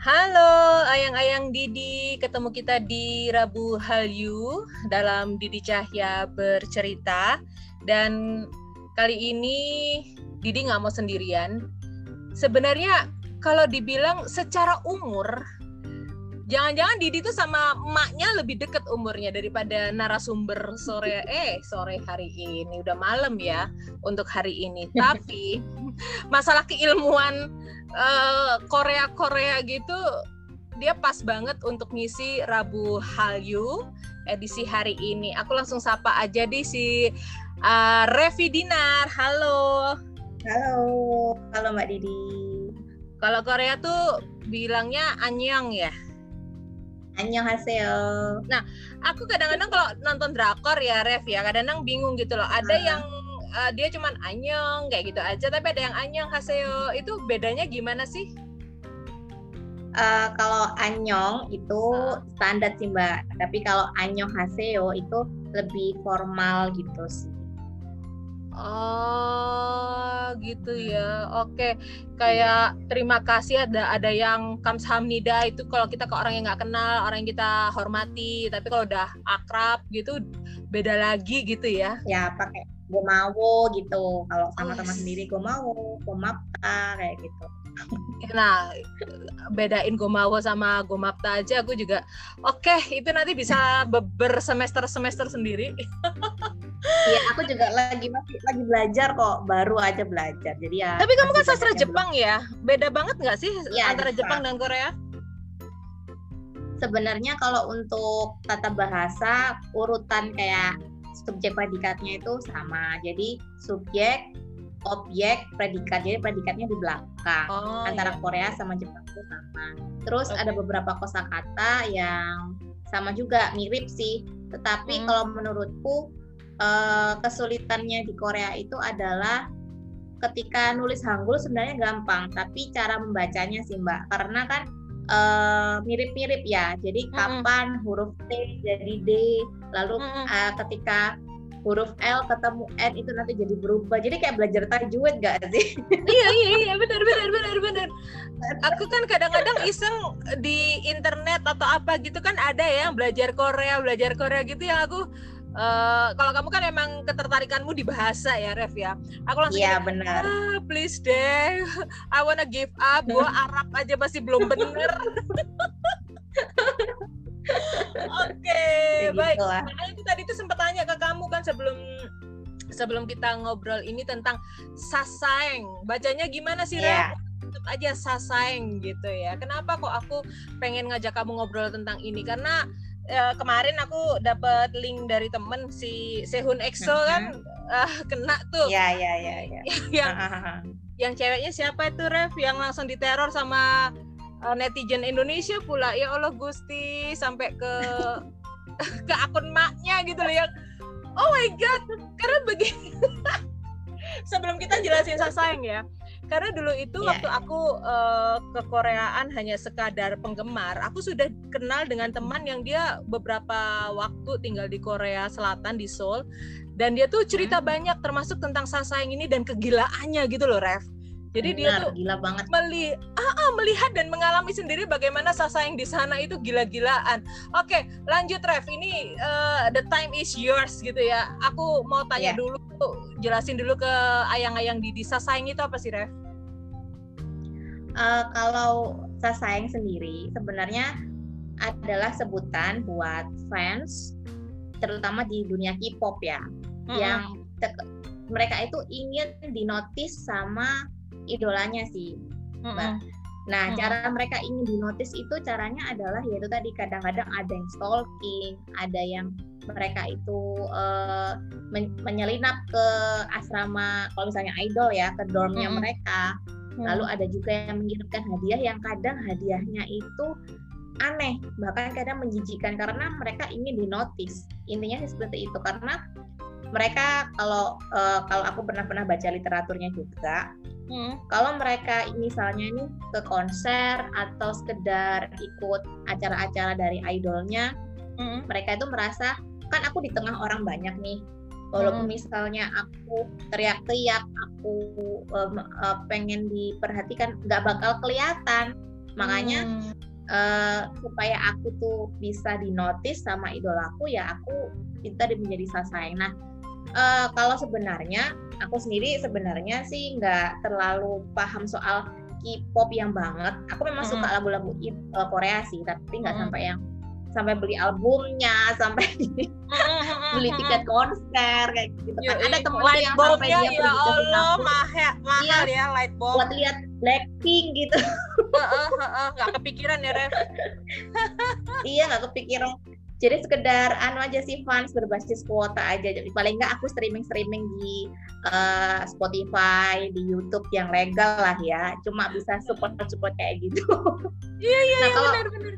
Halo ayang-ayang Didi, ketemu kita di Rabu Halyu dalam Didi Cahya bercerita dan kali ini Didi nggak mau sendirian. Sebenarnya kalau dibilang secara umur, jangan-jangan Didi tuh sama emaknya lebih deket umurnya daripada narasumber sore eh sore hari ini udah malam ya untuk hari ini. Tapi masalah keilmuan uh, Korea-Korea gitu dia pas banget untuk ngisi Rabu Hallyu edisi hari ini. Aku langsung sapa aja di si uh, Revi Dinar. Halo. Halo. Halo Mbak Didi. Kalau Korea tuh bilangnya anyang ya. Anyong hasil. Nah, aku kadang-kadang kalau nonton drakor ya Rev ya, kadang-kadang bingung gitu loh. Ada uh. yang uh, dia cuman anyong kayak gitu aja tapi ada yang anyong haseo itu bedanya gimana sih uh, kalau anyong itu uh. standar sih mbak tapi kalau anyong haseo itu lebih formal gitu sih Oh, gitu ya. Oke, kayak terima kasih ada ada yang kamsahamnida itu kalau kita ke orang yang nggak kenal, orang yang kita hormati. Tapi kalau udah akrab gitu beda lagi gitu ya. Ya, pakai gue mau gitu kalau sama teman sendiri gue mau gue mapta kayak gitu nah bedain mau sama gue mapta aja aku juga oke okay, itu nanti bisa beber semester semester sendiri Iya, aku juga lagi masih lagi belajar kok, baru aja belajar. Jadi ya. Tapi kamu kan sastra Jepang ya, beda banget nggak sih ya, antara Jepang dan Korea? Sebenarnya kalau untuk tata bahasa urutan kayak subjek predikatnya itu sama. Jadi subjek, objek, predikat. Jadi predikatnya di belakang. Oh, Antara iya. Korea sama Jepang itu sama. Terus okay. ada beberapa kosakata yang sama juga mirip sih. Tetapi hmm. kalau menurutku uh, kesulitannya di Korea itu adalah ketika nulis Hangul sebenarnya gampang, tapi cara membacanya sih Mbak. Karena kan mirip eh, mirip-mirip ya. Jadi mm -hmm. kapan huruf T jadi D, lalu mm -hmm. uh, ketika huruf L ketemu N itu nanti jadi berubah. Jadi kayak belajar tajwid gak sih? iya iya iya benar benar benar benar. Aku kan kadang-kadang iseng di internet atau apa gitu kan ada ya belajar Korea, belajar Korea gitu yang aku Uh, kalau kamu kan emang ketertarikanmu di bahasa ya Rev ya aku langsung iya benar ah, please deh I wanna give up gua Arab aja masih belum bener okay, baik. Makanya itu tadi tuh sempat tanya ke kamu kan sebelum sebelum kita ngobrol ini tentang sasaeng. Bacanya gimana sih, yeah. Tetap aja sasaeng gitu ya. Kenapa kok aku pengen ngajak kamu ngobrol tentang ini? Karena uh, kemarin aku dapat link dari temen si Sehun EXO uh-huh. kan uh, kena tuh. Iya iya iya. Ya. yang yang ceweknya siapa itu Rev yang langsung diteror sama uh, netizen Indonesia pula ya Allah Gusti sampai ke ke akun maknya gitu loh yang oh my god karena begini sebelum kita jelasin sayang ya karena dulu itu yeah. waktu aku uh, ke Koreaan hanya sekadar penggemar aku sudah kenal dengan teman yang dia beberapa waktu tinggal di Korea Selatan di Seoul dan dia tuh cerita hmm. banyak termasuk tentang Sasayang ini dan kegilaannya gitu loh Ref jadi Benar, dia tuh gila banget. Meli ah, ah, melihat dan mengalami sendiri bagaimana Sasayang di sana itu gila-gilaan. Oke, lanjut Ref. Ini uh, the time is yours gitu ya. Aku mau tanya yeah. dulu, jelasin dulu ke ayang-ayang di Sasayang itu apa sih Ref? uh, kalau Sasayang sendiri sebenarnya adalah sebutan buat fans terutama di dunia K-pop ya mm-hmm. yang mereka itu ingin dinotis sama idolanya sih mm-hmm. Nah, mm-hmm. cara mereka ingin dinotis itu caranya adalah yaitu tadi kadang-kadang ada yang stalking, ada yang mereka itu uh, men- menyelinap ke asrama kalau misalnya idol ya ke dormnya mm-hmm. mereka Hmm. Lalu ada juga yang mengirimkan hadiah yang kadang hadiahnya itu aneh, bahkan kadang menjijikan karena mereka ingin dinotis. Intinya sih seperti itu karena mereka kalau uh, kalau aku pernah pernah baca literaturnya juga, hmm. kalau mereka misalnya ini ke konser atau sekedar ikut acara-acara dari idolnya, hmm. mereka itu merasa kan aku di tengah orang banyak nih, walaupun hmm. misalnya aku teriak-teriak aku um, uh, pengen diperhatikan nggak bakal kelihatan makanya hmm. uh, supaya aku tuh bisa dinotis sama idolaku ya aku kita menjadi sasayang nah uh, kalau sebenarnya aku sendiri sebenarnya sih nggak terlalu paham soal K-pop yang banget. Aku memang hmm. suka lagu-lagu uh, Korea sih, tapi nggak hmm. sampai yang sampai beli albumnya, sampai beli tiket konser kayak gitu kan. Ada temen yang sampai dia ya pergi ke Allah, mahal, mahal ya, ya light bulb. Buat lihat Blackpink gitu. Nggak kepikiran ya, Rev. iya, nggak kepikiran jadi sekedar anu aja sih fans berbasis kuota aja jadi paling nggak aku streaming streaming di uh, Spotify di YouTube yang legal lah ya cuma bisa support support kayak gitu iya iya nah iya, kalau benar benar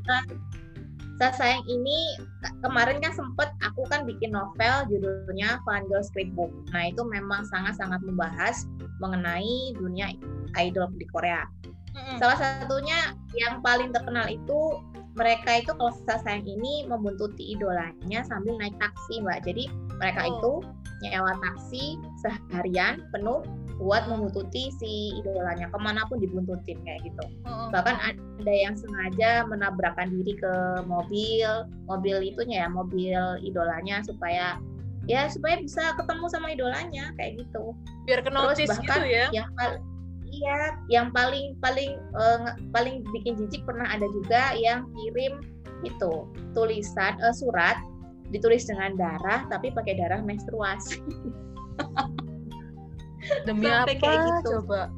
saya sayang ini kemarin kan sempet aku kan bikin novel judulnya Fangirl Scriptbook. Nah itu memang sangat-sangat membahas mengenai dunia idol di Korea. Mm-hmm. Salah satunya yang paling terkenal itu mereka itu kalau sayang ini membuntuti idolanya sambil naik taksi mbak jadi mereka oh. itu nyewa taksi seharian penuh buat membuntuti si idolanya ke mana pun dibuntutin kayak gitu oh. bahkan ada yang sengaja menabrakkan diri ke mobil mobil itunya ya mobil idolanya supaya ya supaya bisa ketemu sama idolanya kayak gitu biar kenotis Terus bahkan gitu ya yang iya yang paling paling uh, paling bikin jijik pernah ada juga yang kirim itu tulisan uh, surat ditulis dengan darah tapi pakai darah menstruasi demi Sampai apa kayak gitu. coba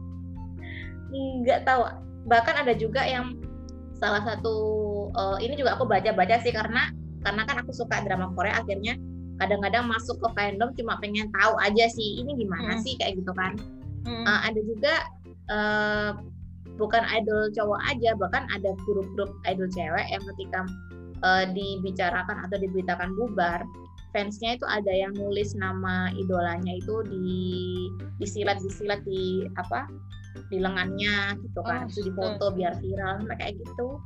nggak tahu bahkan ada juga yang salah satu uh, ini juga aku baca-baca sih karena karena kan aku suka drama Korea akhirnya kadang-kadang masuk ke fandom cuma pengen tahu aja sih ini gimana hmm. sih kayak gitu kan hmm. uh, ada juga uh, bukan idol cowok aja bahkan ada grup-grup idol cewek yang ketika uh, dibicarakan atau diberitakan bubar fansnya itu ada yang nulis nama idolanya itu di disilat disilat di apa di lengannya gitu kan oh, itu difoto biar viral kayak gitu.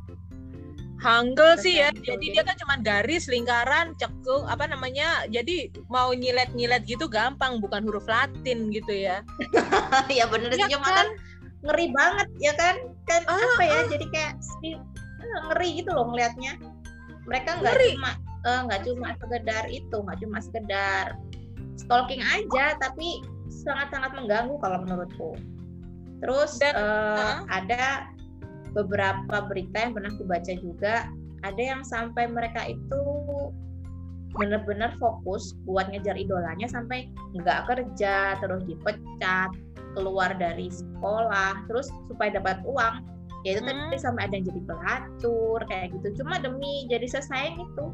Hangul sih ya, jadi dia kan cuma garis, lingkaran, cekung, apa namanya, jadi mau nyilet-nyilet gitu gampang, bukan huruf Latin gitu ya. Iya bener ya, cuma kan, kan ngeri banget ya kan? Kan ah, apa ya ah. jadi kayak eh, ngeri gitu loh ngelihatnya mereka nggak cuma eh, nggak uh, cuma sekedar itu nggak cuma sekedar stalking aja tapi sangat-sangat mengganggu kalau menurutku. Terus Dan, uh, uh. ada beberapa berita yang pernah dibaca juga. Ada yang sampai mereka itu benar-benar fokus buat ngejar idolanya sampai nggak kerja terus dipecat keluar dari sekolah terus supaya dapat uang ya itu hmm. tadi sampai ada yang jadi pelacur kayak gitu cuma demi jadi sesayang itu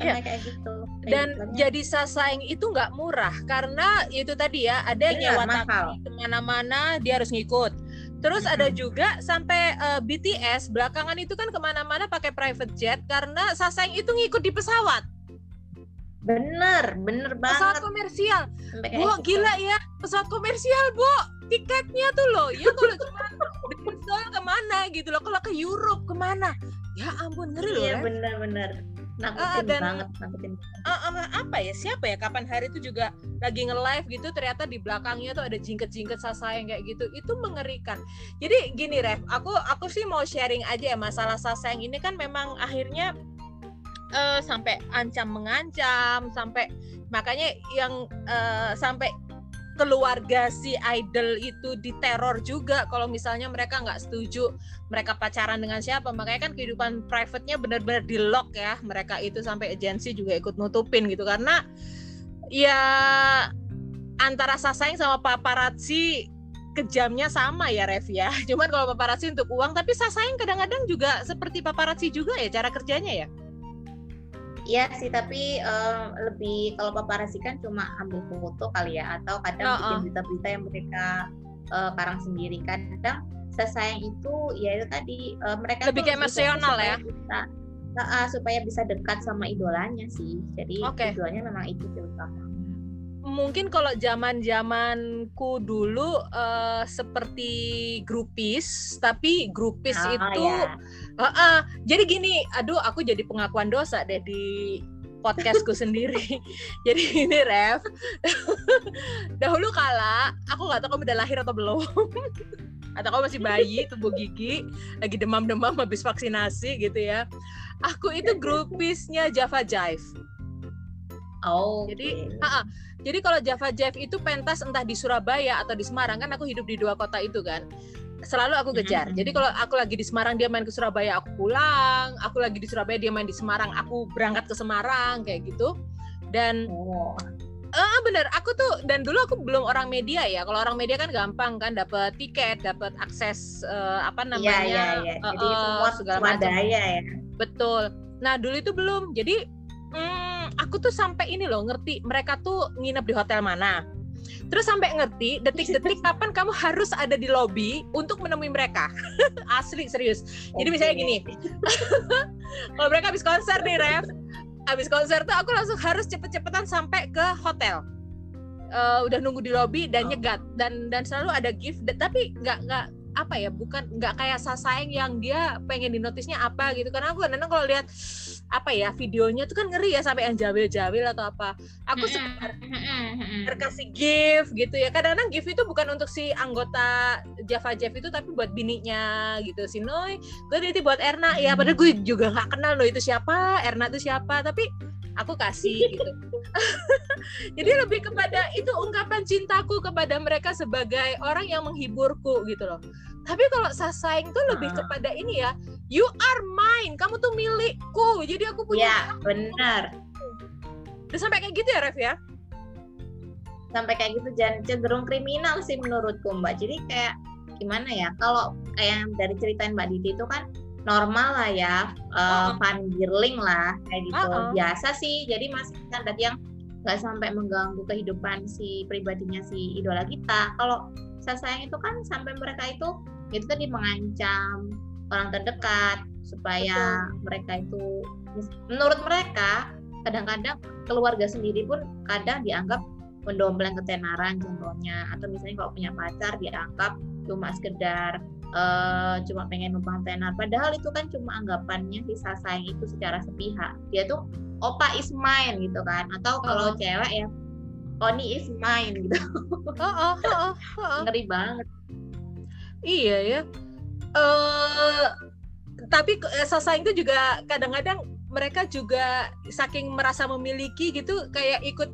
ya. kayak gitu kayak dan gitu. jadi sasayang itu nggak murah karena itu tadi ya ada yang nyewa taksi ke mana-mana dia harus ngikut Terus hmm. ada juga sampai uh, eh, BTS belakangan itu kan ke mana-mana pakai private jet karena Sasayang itu ngikut di pesawat. Bener, bener banget. Pesawat komersial. Bu, gila ya. Pesawat komersial, Bu. Tiketnya tuh loh. Ya kalau cuma dari ke mana gitu loh. Kalau ke Europe ke mana? Ya ampun, ngeri loh. Iya, bener-bener. Nakutin uh, dan, banget, nakutin. Uh, uh, apa ya? Siapa ya? Kapan hari itu juga lagi nge-live gitu, ternyata di belakangnya tuh ada jingket-jingket sasa yang kayak gitu. Itu mengerikan. Jadi gini, Rev. Aku aku sih mau sharing aja ya masalah sasa yang ini kan memang akhirnya uh, sampai ancam mengancam sampai makanya yang uh, sampai keluarga si idol itu diteror juga kalau misalnya mereka nggak setuju mereka pacaran dengan siapa. Makanya kan kehidupan private-nya benar-benar di lock ya. Mereka itu sampai agensi juga ikut nutupin gitu. Karena ya antara Sasaeng sama paparazzi kejamnya sama ya Rev ya. Cuman kalau paparazzi untuk uang tapi Sasaeng kadang-kadang juga seperti paparazzi juga ya cara kerjanya ya Iya sih, tapi uh, lebih kalau paparazzi kan cuma ambil foto kali ya, atau kadang oh, bikin berita-berita yang mereka uh, karang sendiri. Kadang sesayang itu, ya itu tadi uh, mereka lebih kayak emosional ya. Bisa, uh, supaya bisa dekat sama idolanya sih. Jadi okay. idolanya memang itu sih utama mungkin kalau zaman zamanku dulu uh, seperti grupis tapi grupis oh, itu ya. uh, uh, jadi gini aduh aku jadi pengakuan dosa deh di podcastku sendiri jadi ini ref dahulu kala aku nggak tahu kamu udah lahir atau belum atau kamu masih bayi tubuh gigi lagi demam-demam habis vaksinasi gitu ya aku itu grupisnya Java Jive oh jadi okay. uh -uh. Jadi kalau Java Jive itu pentas entah di Surabaya atau di Semarang kan aku hidup di dua kota itu kan selalu aku kejar. Mm -hmm. Jadi kalau aku lagi di Semarang dia main ke Surabaya aku pulang, aku lagi di Surabaya dia main di Semarang aku berangkat ke Semarang kayak gitu. Dan oh. Uh, bener, aku tuh dan dulu aku belum orang media ya. Kalau orang media kan gampang kan, dapat tiket, dapat akses uh, apa iya, namanya, ya, ya, ya. Jadi uh, semua segala macam. ya. Betul. Nah dulu itu belum. Jadi hmm, aku tuh sampai ini loh ngerti mereka tuh nginep di hotel mana Terus sampai ngerti detik-detik kapan kamu harus ada di lobby untuk menemui mereka. Asli serius. Jadi misalnya gini. kalau mereka habis konser nih, Rev. Habis konser tuh aku langsung harus cepet-cepetan sampai ke hotel. Uh, udah nunggu di lobby dan nyegat dan dan selalu ada gift tapi nggak nggak apa ya bukan nggak kayak sasaeng yang dia pengen di notisnya apa gitu. Karena aku kadang kalau lihat apa ya videonya tuh kan ngeri ya sampai yang jawil-jawil atau apa. Aku sekedar terkasih gift gitu ya. Kadang-kadang gift itu bukan untuk si anggota Java Jeff itu tapi buat bininya gitu. Si Noi gue nanti buat Erna. Ya padahal gue juga nggak kenal loh itu siapa Erna itu siapa. Tapi aku kasih gitu. Jadi lebih kepada itu ungkapan cintaku kepada mereka sebagai orang yang menghiburku gitu loh. Tapi kalau sasaeng tuh lebih uh. kepada ini ya you are mine kamu tuh milikku. Jadi aku punya ya benar. Udah sampai kayak gitu ya Rev ya? Sampai kayak gitu jangan cenderung kriminal sih menurutku Mbak. Jadi kayak gimana ya kalau kayak yang dari ceritain Mbak Diti itu kan normal lah ya uh, uh fun girling lah kayak gitu -uh. biasa sih jadi masih standar yang nggak sampai mengganggu kehidupan si pribadinya si idola kita kalau saya sayang itu kan sampai mereka itu itu tadi mengancam orang terdekat supaya Betul. mereka itu menurut mereka kadang-kadang keluarga sendiri pun kadang dianggap mendompleng ketenaran contohnya atau misalnya kalau punya pacar dianggap cuma sekedar uh, cuma pengen numpang tenar padahal itu kan cuma anggapannya si sayang itu secara sepihak. Dia tuh opa is mine gitu kan. Atau kalau oh. cewek ya Oni is mine gitu. Oh, oh, oh, oh, ngeri banget. Iya ya. Uh, tapi eh, Sasaeng itu juga kadang-kadang mereka juga saking merasa memiliki gitu kayak ikut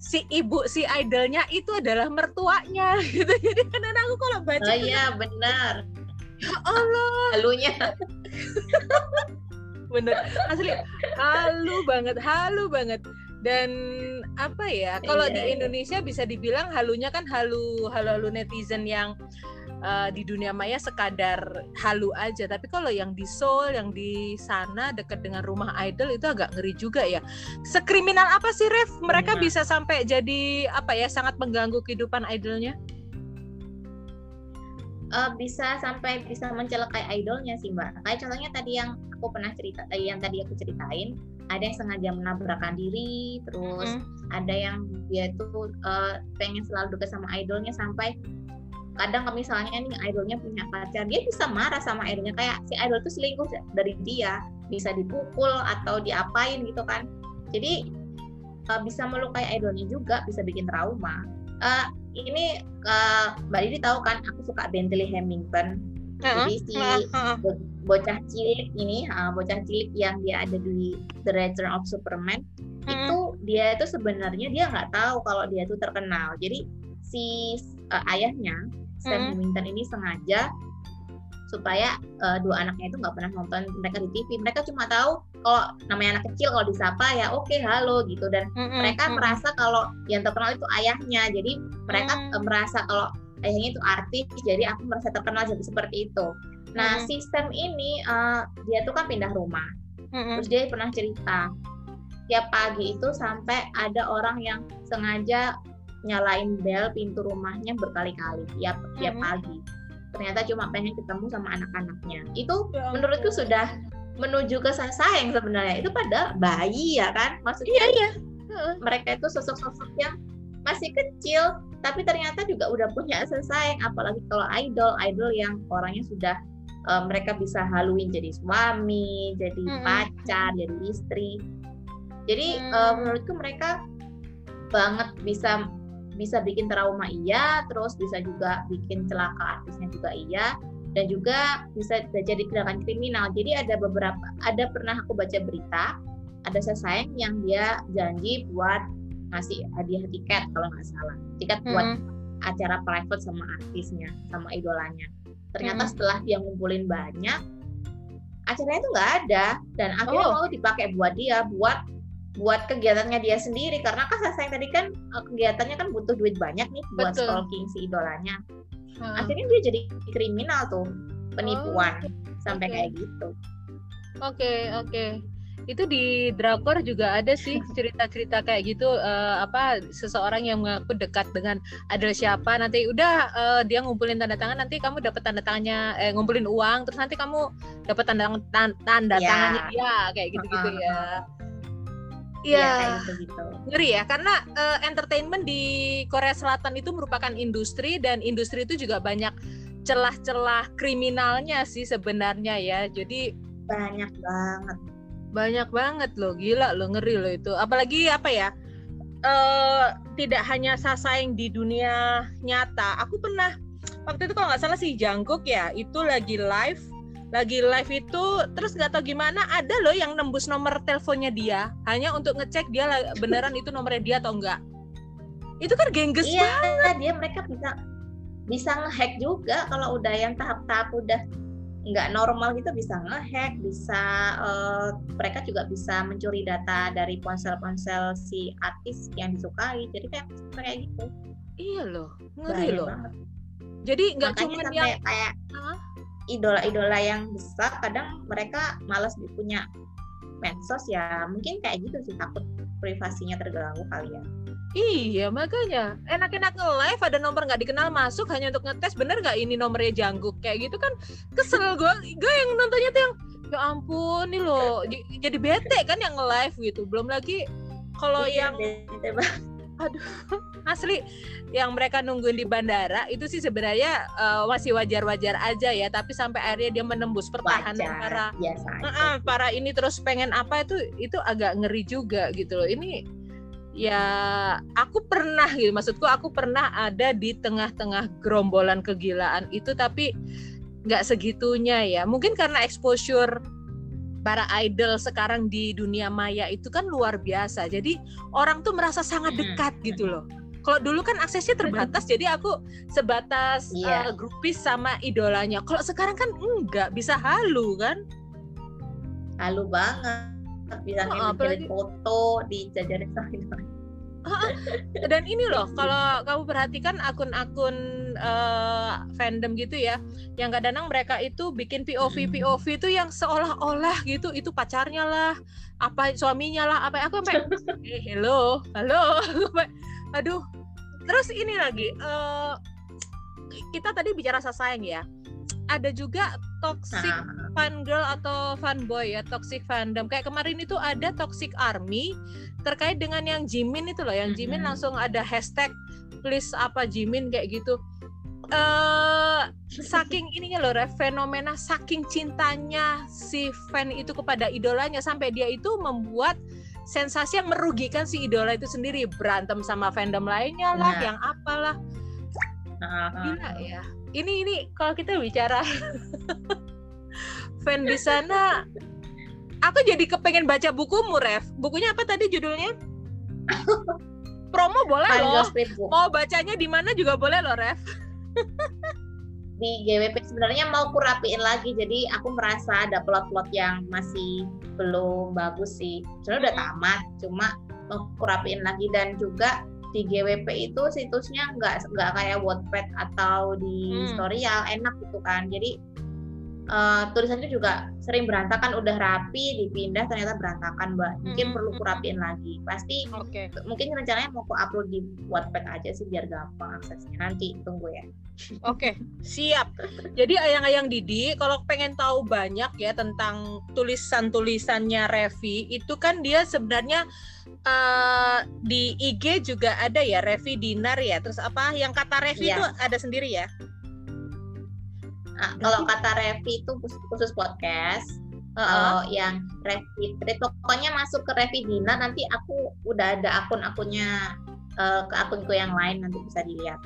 si ibu si idolnya itu adalah mertuanya gitu. Jadi kadang aku kalau baca oh iya benar. Ya Allah. Halunya. Bener asli halu banget halu banget. Dan apa ya kalau iya, di iya. Indonesia bisa dibilang halunya kan halu halu halu netizen yang uh, di dunia maya sekadar halu aja. Tapi kalau yang di Seoul yang di sana dekat dengan rumah idol itu agak ngeri juga ya. Sekriminal apa sih Ref? Mereka bisa sampai jadi apa ya sangat mengganggu kehidupan idolnya? Uh, bisa sampai bisa mencelakai idolnya sih mbak. Kayak contohnya tadi yang aku pernah cerita eh, yang tadi aku ceritain ada yang sengaja menabrakkan diri terus mm -hmm. ada yang dia tuh uh, pengen selalu dekat sama idolnya sampai kadang misalnya nih idolnya punya pacar dia bisa marah sama idolnya kayak si idol itu selingkuh dari dia bisa dipukul atau diapain gitu kan jadi uh, bisa melukai idolnya juga bisa bikin trauma uh, ini uh, mbak Didi tahu kan aku suka Bentley Hamilton uh-huh. jadi si uh-huh. bocah cilik ini uh, bocah cilik yang dia ada di The Return of Superman uh-huh. itu dia itu sebenarnya dia nggak tahu kalau dia itu terkenal jadi si uh, ayahnya Sam hmm. ini sengaja supaya uh, dua anaknya itu nggak pernah nonton mereka di TV. Mereka cuma tahu kalau namanya anak kecil kalau disapa ya oke okay, halo gitu dan hmm, mereka hmm. merasa kalau yang terkenal itu ayahnya. Jadi mereka hmm. merasa kalau ayahnya itu artis, jadi aku merasa terkenal jadi seperti itu. Nah hmm. sistem ini uh, dia tuh kan pindah rumah, hmm. terus dia pernah cerita tiap pagi itu sampai ada orang yang sengaja nyalain bel pintu rumahnya berkali-kali tiap tiap mm-hmm. pagi ternyata cuma pengen ketemu sama anak-anaknya itu ya, menurutku sudah menuju ke sayang sebenarnya itu pada bayi ya kan maksudnya iya, iya. mereka itu sosok-sosok yang masih kecil tapi ternyata juga udah punya sayang apalagi kalau idol idol yang orangnya sudah uh, mereka bisa haluin jadi suami jadi hmm. pacar jadi istri jadi hmm. uh, menurutku mereka banget bisa bisa bikin trauma iya, terus bisa juga bikin celaka artisnya juga iya, dan juga bisa jadi tindakan kriminal. Jadi ada beberapa, ada pernah aku baca berita, ada sesayang yang dia janji buat ngasih hadiah tiket kalau nggak salah, tiket hmm. buat acara private sama artisnya, sama idolanya. Ternyata hmm. setelah dia ngumpulin banyak, acaranya itu nggak ada dan akhirnya oh. mau dipakai buat dia, buat buat kegiatannya dia sendiri karena kan saya tadi kan eh, kegiatannya kan butuh duit banyak nih buat Betul. stalking si idolanya. Hmm. Akhirnya dia jadi kriminal tuh, penipuan oh, sampai okay. kayak gitu. Oke, okay, oke. Okay. Itu di drakor juga ada sih cerita-cerita kayak gitu uh, apa seseorang yang mengaku dekat dengan ada siapa nanti udah uh, dia ngumpulin tanda tangan nanti kamu dapat tanda tangannya eh ngumpulin uang terus nanti kamu dapat tanda tanda, tanda yeah. tangannya dia kayak gitu-gitu uh -huh. ya. Iya, ya, gitu. ngeri ya karena uh, entertainment di Korea Selatan itu merupakan industri dan industri itu juga banyak celah-celah kriminalnya sih sebenarnya ya. Jadi banyak banget. Banyak banget loh, gila loh ngeri loh itu. Apalagi apa ya? Uh, tidak hanya sasaeng di dunia nyata. Aku pernah waktu itu kalau nggak salah si Jangkook ya, itu lagi live lagi live itu terus nggak tahu gimana ada loh yang nembus nomor teleponnya dia. Hanya untuk ngecek dia beneran itu nomornya dia atau enggak itu kan gengges iya, banget. dia mereka bisa bisa ngehack juga. Kalau udah yang tahap-tahap udah nggak normal gitu bisa ngehack bisa uh, mereka juga bisa mencuri data dari ponsel-ponsel si artis yang disukai. Jadi kayak kayak gitu. Iya loh ngeri loh. banget. jadi nggak cuma yang kayak idola-idola yang besar kadang mereka malas punya medsos ya mungkin kayak gitu sih takut privasinya terganggu kali ya. Iya makanya. Enak-enak nge-live ada nomor nggak dikenal masuk hanya untuk ngetes bener nggak ini nomornya jangguk kayak gitu kan kesel gue gue yang nontonnya tuh yang ya ampun nih loh jadi bete kan yang nge-live gitu. Belum lagi kalau iya, yang bete aduh. Asli yang mereka nungguin di bandara itu sih sebenarnya uh, masih wajar-wajar aja ya tapi sampai akhirnya dia menembus pertahanan wajar, para uh, para ini terus pengen apa itu itu agak ngeri juga gitu loh. Ini ya aku pernah gitu maksudku aku pernah ada di tengah-tengah gerombolan kegilaan itu tapi nggak segitunya ya. Mungkin karena exposure para idol sekarang di dunia maya itu kan luar biasa. Jadi orang tuh merasa sangat dekat gitu loh. Kalau dulu kan aksesnya terbatas, jadi aku sebatas yeah. uh, grupis sama idolanya. Kalau sekarang kan enggak, bisa halu kan? Halu banget. Bisa oh, apalagi... foto di jajaran sama dan ini loh kalau kamu perhatikan akun-akun uh, fandom gitu ya yang kadang-kadang mereka itu bikin POV POV itu yang seolah-olah gitu itu pacarnya lah apa suaminya lah apa aku sampai eh, hello halo aduh. Terus ini lagi uh, kita tadi bicara sayang ya ada juga toxic nah. fan girl atau fan boy ya toxic fandom. Kayak kemarin itu ada toxic army terkait dengan yang Jimin itu loh yang Jimin langsung ada hashtag please apa Jimin kayak gitu. Uh, saking ininya loh Ref, fenomena saking cintanya si fan itu kepada idolanya sampai dia itu membuat sensasi yang merugikan si idola itu sendiri. Berantem sama fandom lainnya lah nah. yang apalah. Gila ya ini ini kalau kita bicara fan di sana aku jadi kepengen baca bukumu Ref. Bukunya apa tadi judulnya? Promo boleh loh. mau bacanya di mana juga boleh loh Ref. Di GWP sebenarnya mau kurapiin lagi jadi aku merasa ada plot-plot yang masih belum bagus sih. Sebenarnya udah tamat cuma mau kurapiin lagi. Dan juga di GWP itu situsnya nggak nggak kayak Wattpad atau di hmm. Storyal enak gitu kan jadi uh, tulisannya juga sering berantakan udah rapi dipindah ternyata berantakan mbak mungkin hmm. perlu hmm, kurapiin hmm. lagi pasti okay. mungkin rencananya mau aku upload di Wattpad aja sih biar gampang aksesnya nanti tunggu ya Oke, okay, siap. Jadi ayang-ayang Didi, kalau pengen tahu banyak ya tentang tulisan-tulisannya Revi, itu kan dia sebenarnya uh, di IG juga ada ya Revi Dinar ya. Terus apa yang kata Revi yeah. itu ada sendiri ya? Nah, kalau kata Revi itu khusus podcast. Uh, uh, yang Revi, pokoknya masuk ke Revi Dinar nanti aku udah ada akun-akunnya uh, ke akunku yang lain nanti bisa dilihat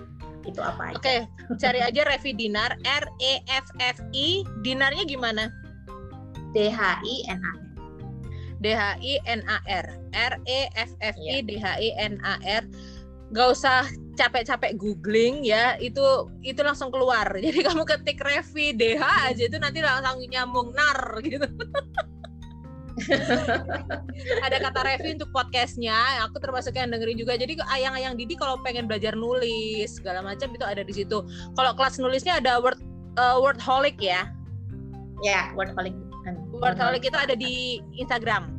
itu apa aja. Oke, okay, cari aja Revi Dinar R E F F I dinarnya gimana? D H I N A R. D H I N A R R E F F I iya. D H I N A R. Gak usah capek-capek googling ya, itu itu langsung keluar. Jadi kamu ketik Revi DH aja itu nanti langsung nyambung nar gitu. ada kata Revi untuk podcastnya aku termasuk yang dengerin juga. Jadi ayang-ayang Didi kalau pengen belajar nulis segala macam itu ada di situ. Kalau kelas nulisnya ada word uh, wordholic ya? Ya wordholic. Wordholic itu ada di Instagram.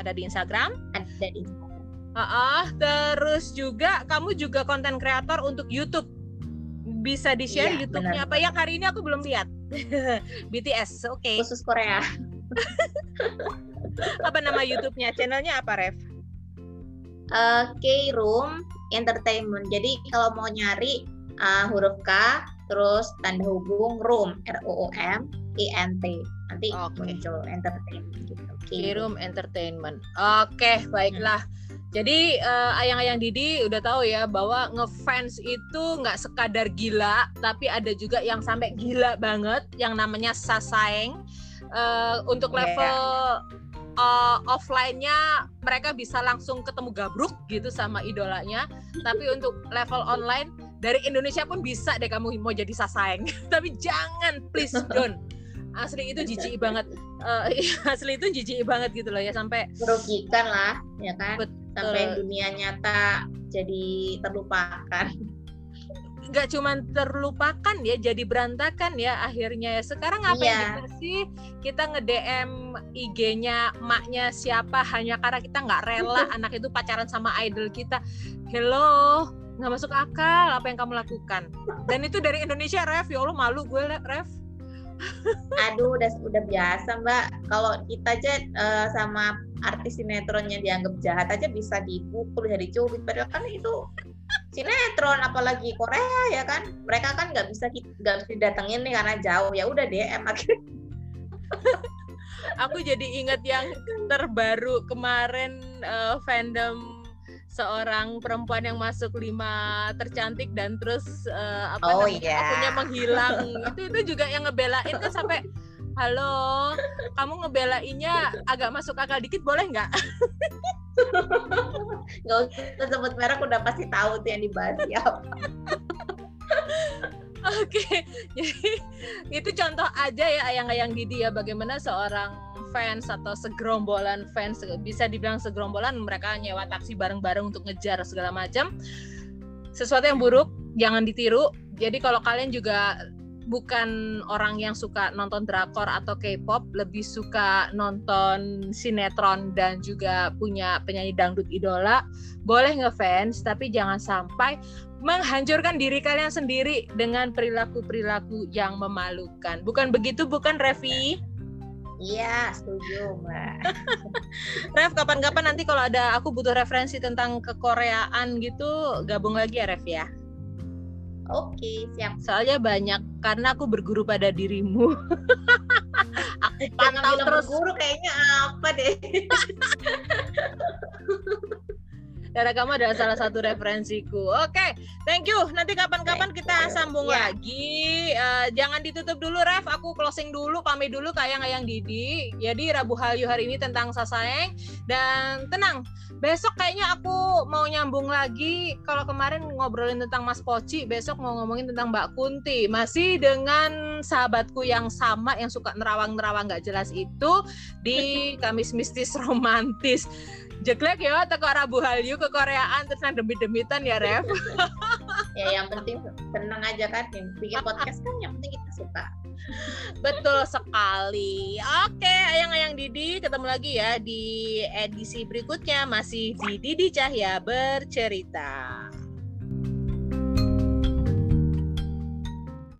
Ada di Instagram. Ada di Instagram uh -uh, terus juga kamu juga konten kreator untuk YouTube bisa di share ya, YouTube-nya apa yang hari ini aku belum lihat BTS oke okay. khusus Korea apa nama YouTube-nya? Channelnya apa, Rev? Uh, K Room Entertainment. Jadi kalau mau nyari uh, huruf K, terus tanda hubung room R O O M E N T. Nanti okay. muncul entertainment gitu. K Room Entertainment. Oke, okay, baiklah. Hmm. Jadi uh, ayang-ayang Didi udah tahu ya bahwa ngefans itu nggak sekadar gila, tapi ada juga yang sampai gila banget yang namanya sasaeng. Uh, untuk iya. level uh, offline-nya mereka bisa langsung ketemu gabruk gitu sama idolanya. Tapi untuk level online dari Indonesia pun bisa deh kamu mau jadi sasaeng. Tapi jangan please don't. Asli itu jijik banget. Uh, asli itu jijik banget gitu loh ya sampai merugikan lah ya kan? Betul. Sampai dunia nyata jadi terlupakan. Nggak cuma terlupakan ya jadi berantakan ya akhirnya ya. Sekarang apa yeah. yang kita sih? Kita nge DM IG-nya maknya siapa hanya karena kita nggak rela anak itu pacaran sama idol kita. Hello nggak masuk akal apa yang kamu lakukan. Dan itu dari Indonesia Ref. Ya Allah malu gue Ref aduh udah udah biasa mbak. Kalau kita aja uh, sama artis sinetron yang dianggap jahat aja bisa dipukul dari cubit padahal kan itu sinetron apalagi Korea ya kan? Mereka kan nggak bisa nggak bisa datengin nih karena jauh. Ya udah DM aku jadi inget yang terbaru kemarin uh, fandom seorang perempuan yang masuk lima tercantik dan terus uh, apa oh, namanya yeah. akunya menghilang. Itu itu juga yang ngebelain kan sampai halo kamu ngebelainnya agak masuk akal dikit boleh nggak? Nggak usah sebut merek udah pasti tahu tuh yang dibahas siapa Oke, okay. jadi itu contoh aja ya ayang-ayang Didi ya bagaimana seorang fans atau segerombolan fans bisa dibilang segerombolan mereka nyewa taksi bareng-bareng untuk ngejar segala macam. Sesuatu yang buruk jangan ditiru. Jadi kalau kalian juga bukan orang yang suka nonton drakor atau K-pop, lebih suka nonton sinetron dan juga punya penyanyi dangdut idola, boleh ngefans tapi jangan sampai menghancurkan diri kalian sendiri dengan perilaku-perilaku yang memalukan. Bukan begitu, bukan Revi? Iya, setuju, Mbak. Rev, kapan-kapan nanti kalau ada aku butuh referensi tentang kekoreaan gitu, gabung lagi ya, Rev ya. Oke, siap. Soalnya banyak karena aku berguru pada dirimu. aku pantau terus. Berguru kayaknya apa deh? Karena kamu adalah salah satu referensiku. Oke, okay, thank you. Nanti kapan-kapan kita sambung yeah. lagi. Uh, jangan ditutup dulu, Ref. Aku closing dulu, pamit dulu kayak ayang Didi. Jadi Rabu Halyu hari ini tentang Sasaeng. Dan tenang, besok kayaknya aku mau nyambung lagi. Kalau kemarin ngobrolin tentang Mas Poci, besok mau ngomongin tentang Mbak Kunti. Masih dengan sahabatku yang sama yang suka nerawang-nerawang nggak jelas itu di Kamis Mistis Romantis jeklek ya teko Rabu Halyu ke Koreaan terus nang demi-demitan ya Rev. ya yang penting seneng aja kan bikin podcast kan yang penting kita suka. Betul sekali. Oke, ayang-ayang Didi ketemu lagi ya di edisi berikutnya masih di Didi Cahya bercerita.